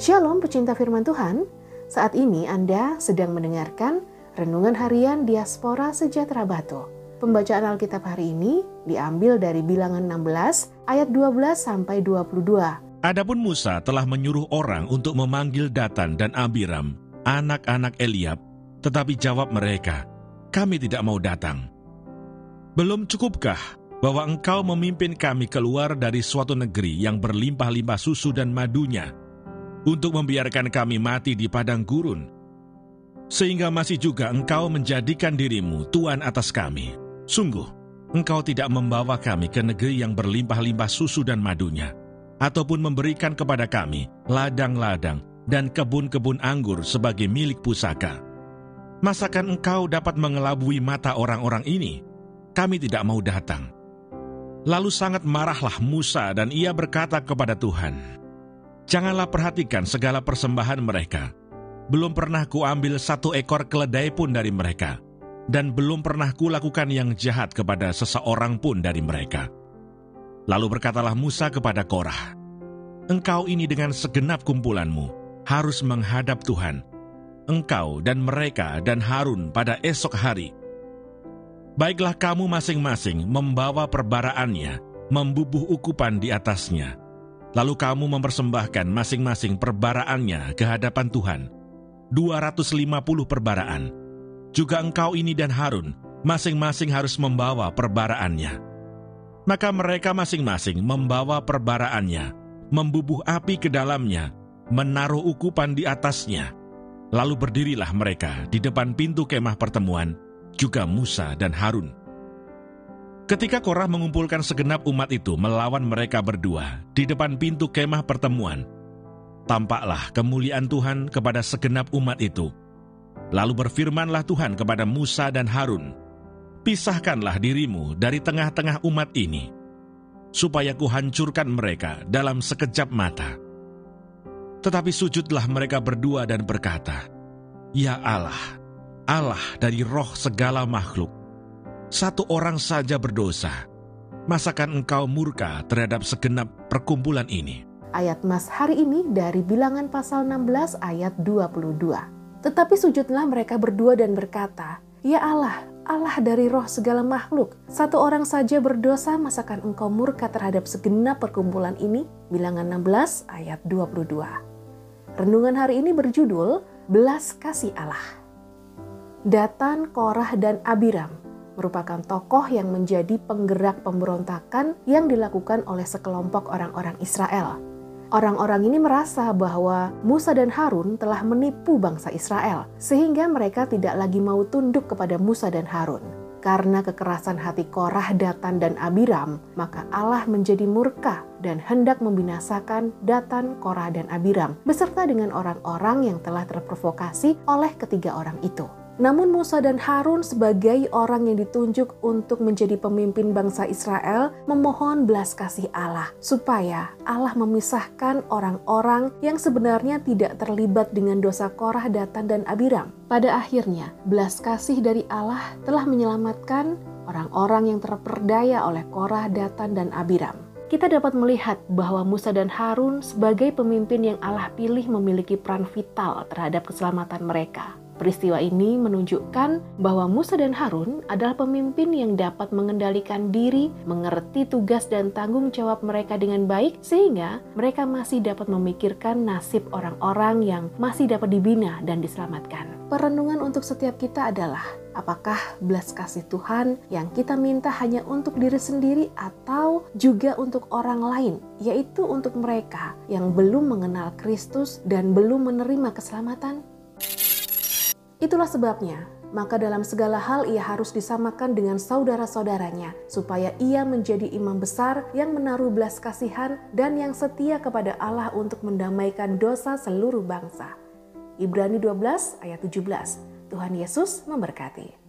Shalom pecinta firman Tuhan, saat ini Anda sedang mendengarkan Renungan Harian Diaspora Sejahtera Batu. Pembacaan Alkitab hari ini diambil dari bilangan 16 ayat 12 sampai 22. Adapun Musa telah menyuruh orang untuk memanggil Datan dan Abiram, anak-anak Eliab, tetapi jawab mereka, kami tidak mau datang. Belum cukupkah bahwa engkau memimpin kami keluar dari suatu negeri yang berlimpah-limpah susu dan madunya, untuk membiarkan kami mati di padang gurun, sehingga masih juga engkau menjadikan dirimu Tuhan atas kami. Sungguh, engkau tidak membawa kami ke negeri yang berlimpah-limpah susu dan madunya, ataupun memberikan kepada kami ladang-ladang dan kebun-kebun anggur sebagai milik pusaka. Masakan engkau dapat mengelabui mata orang-orang ini? Kami tidak mau datang. Lalu sangat marahlah Musa dan ia berkata kepada Tuhan, Janganlah perhatikan segala persembahan mereka. Belum pernah kuambil satu ekor keledai pun dari mereka, dan belum pernah kulakukan yang jahat kepada seseorang pun dari mereka. Lalu berkatalah Musa kepada Korah, Engkau ini dengan segenap kumpulanmu harus menghadap Tuhan, engkau dan mereka dan Harun pada esok hari. Baiklah kamu masing-masing membawa perbaraannya, membubuh ukupan di atasnya, Lalu kamu mempersembahkan masing-masing perbaraannya ke hadapan Tuhan. 250 perbaraan. Juga engkau ini dan Harun, masing-masing harus membawa perbaraannya. Maka mereka masing-masing membawa perbaraannya, membubuh api ke dalamnya, menaruh ukupan di atasnya. Lalu berdirilah mereka di depan pintu kemah pertemuan, juga Musa dan Harun. Ketika Korah mengumpulkan segenap umat itu melawan mereka berdua di depan pintu kemah pertemuan, tampaklah kemuliaan Tuhan kepada segenap umat itu. Lalu berfirmanlah Tuhan kepada Musa dan Harun, Pisahkanlah dirimu dari tengah-tengah umat ini, supaya kuhancurkan mereka dalam sekejap mata. Tetapi sujudlah mereka berdua dan berkata, Ya Allah, Allah dari roh segala makhluk, satu orang saja berdosa, masakan engkau murka terhadap segenap perkumpulan ini? Ayat Mas hari ini dari bilangan pasal 16 ayat 22. Tetapi sujudlah mereka berdua dan berkata, Ya Allah, Allah dari roh segala makhluk, satu orang saja berdosa masakan engkau murka terhadap segenap perkumpulan ini? Bilangan 16 ayat 22. Renungan hari ini berjudul Belas Kasih Allah. Datan, Korah, dan Abiram merupakan tokoh yang menjadi penggerak pemberontakan yang dilakukan oleh sekelompok orang-orang Israel. Orang-orang ini merasa bahwa Musa dan Harun telah menipu bangsa Israel, sehingga mereka tidak lagi mau tunduk kepada Musa dan Harun. Karena kekerasan hati Korah, Datan, dan Abiram, maka Allah menjadi murka dan hendak membinasakan Datan, Korah, dan Abiram, beserta dengan orang-orang yang telah terprovokasi oleh ketiga orang itu. Namun Musa dan Harun sebagai orang yang ditunjuk untuk menjadi pemimpin bangsa Israel memohon belas kasih Allah supaya Allah memisahkan orang-orang yang sebenarnya tidak terlibat dengan dosa Korah, Datan, dan Abiram. Pada akhirnya, belas kasih dari Allah telah menyelamatkan orang-orang yang terperdaya oleh Korah, Datan, dan Abiram kita dapat melihat bahwa Musa dan Harun sebagai pemimpin yang Allah pilih memiliki peran vital terhadap keselamatan mereka. Peristiwa ini menunjukkan bahwa Musa dan Harun adalah pemimpin yang dapat mengendalikan diri, mengerti tugas dan tanggung jawab mereka dengan baik, sehingga mereka masih dapat memikirkan nasib orang-orang yang masih dapat dibina dan diselamatkan. Perenungan untuk setiap kita adalah apakah belas kasih Tuhan yang kita minta hanya untuk diri sendiri atau juga untuk orang lain, yaitu untuk mereka yang belum mengenal Kristus dan belum menerima keselamatan? Itulah sebabnya, maka dalam segala hal ia harus disamakan dengan saudara-saudaranya, supaya ia menjadi imam besar yang menaruh belas kasihan dan yang setia kepada Allah untuk mendamaikan dosa seluruh bangsa. Ibrani 12 ayat 17. Tuhan Yesus memberkati.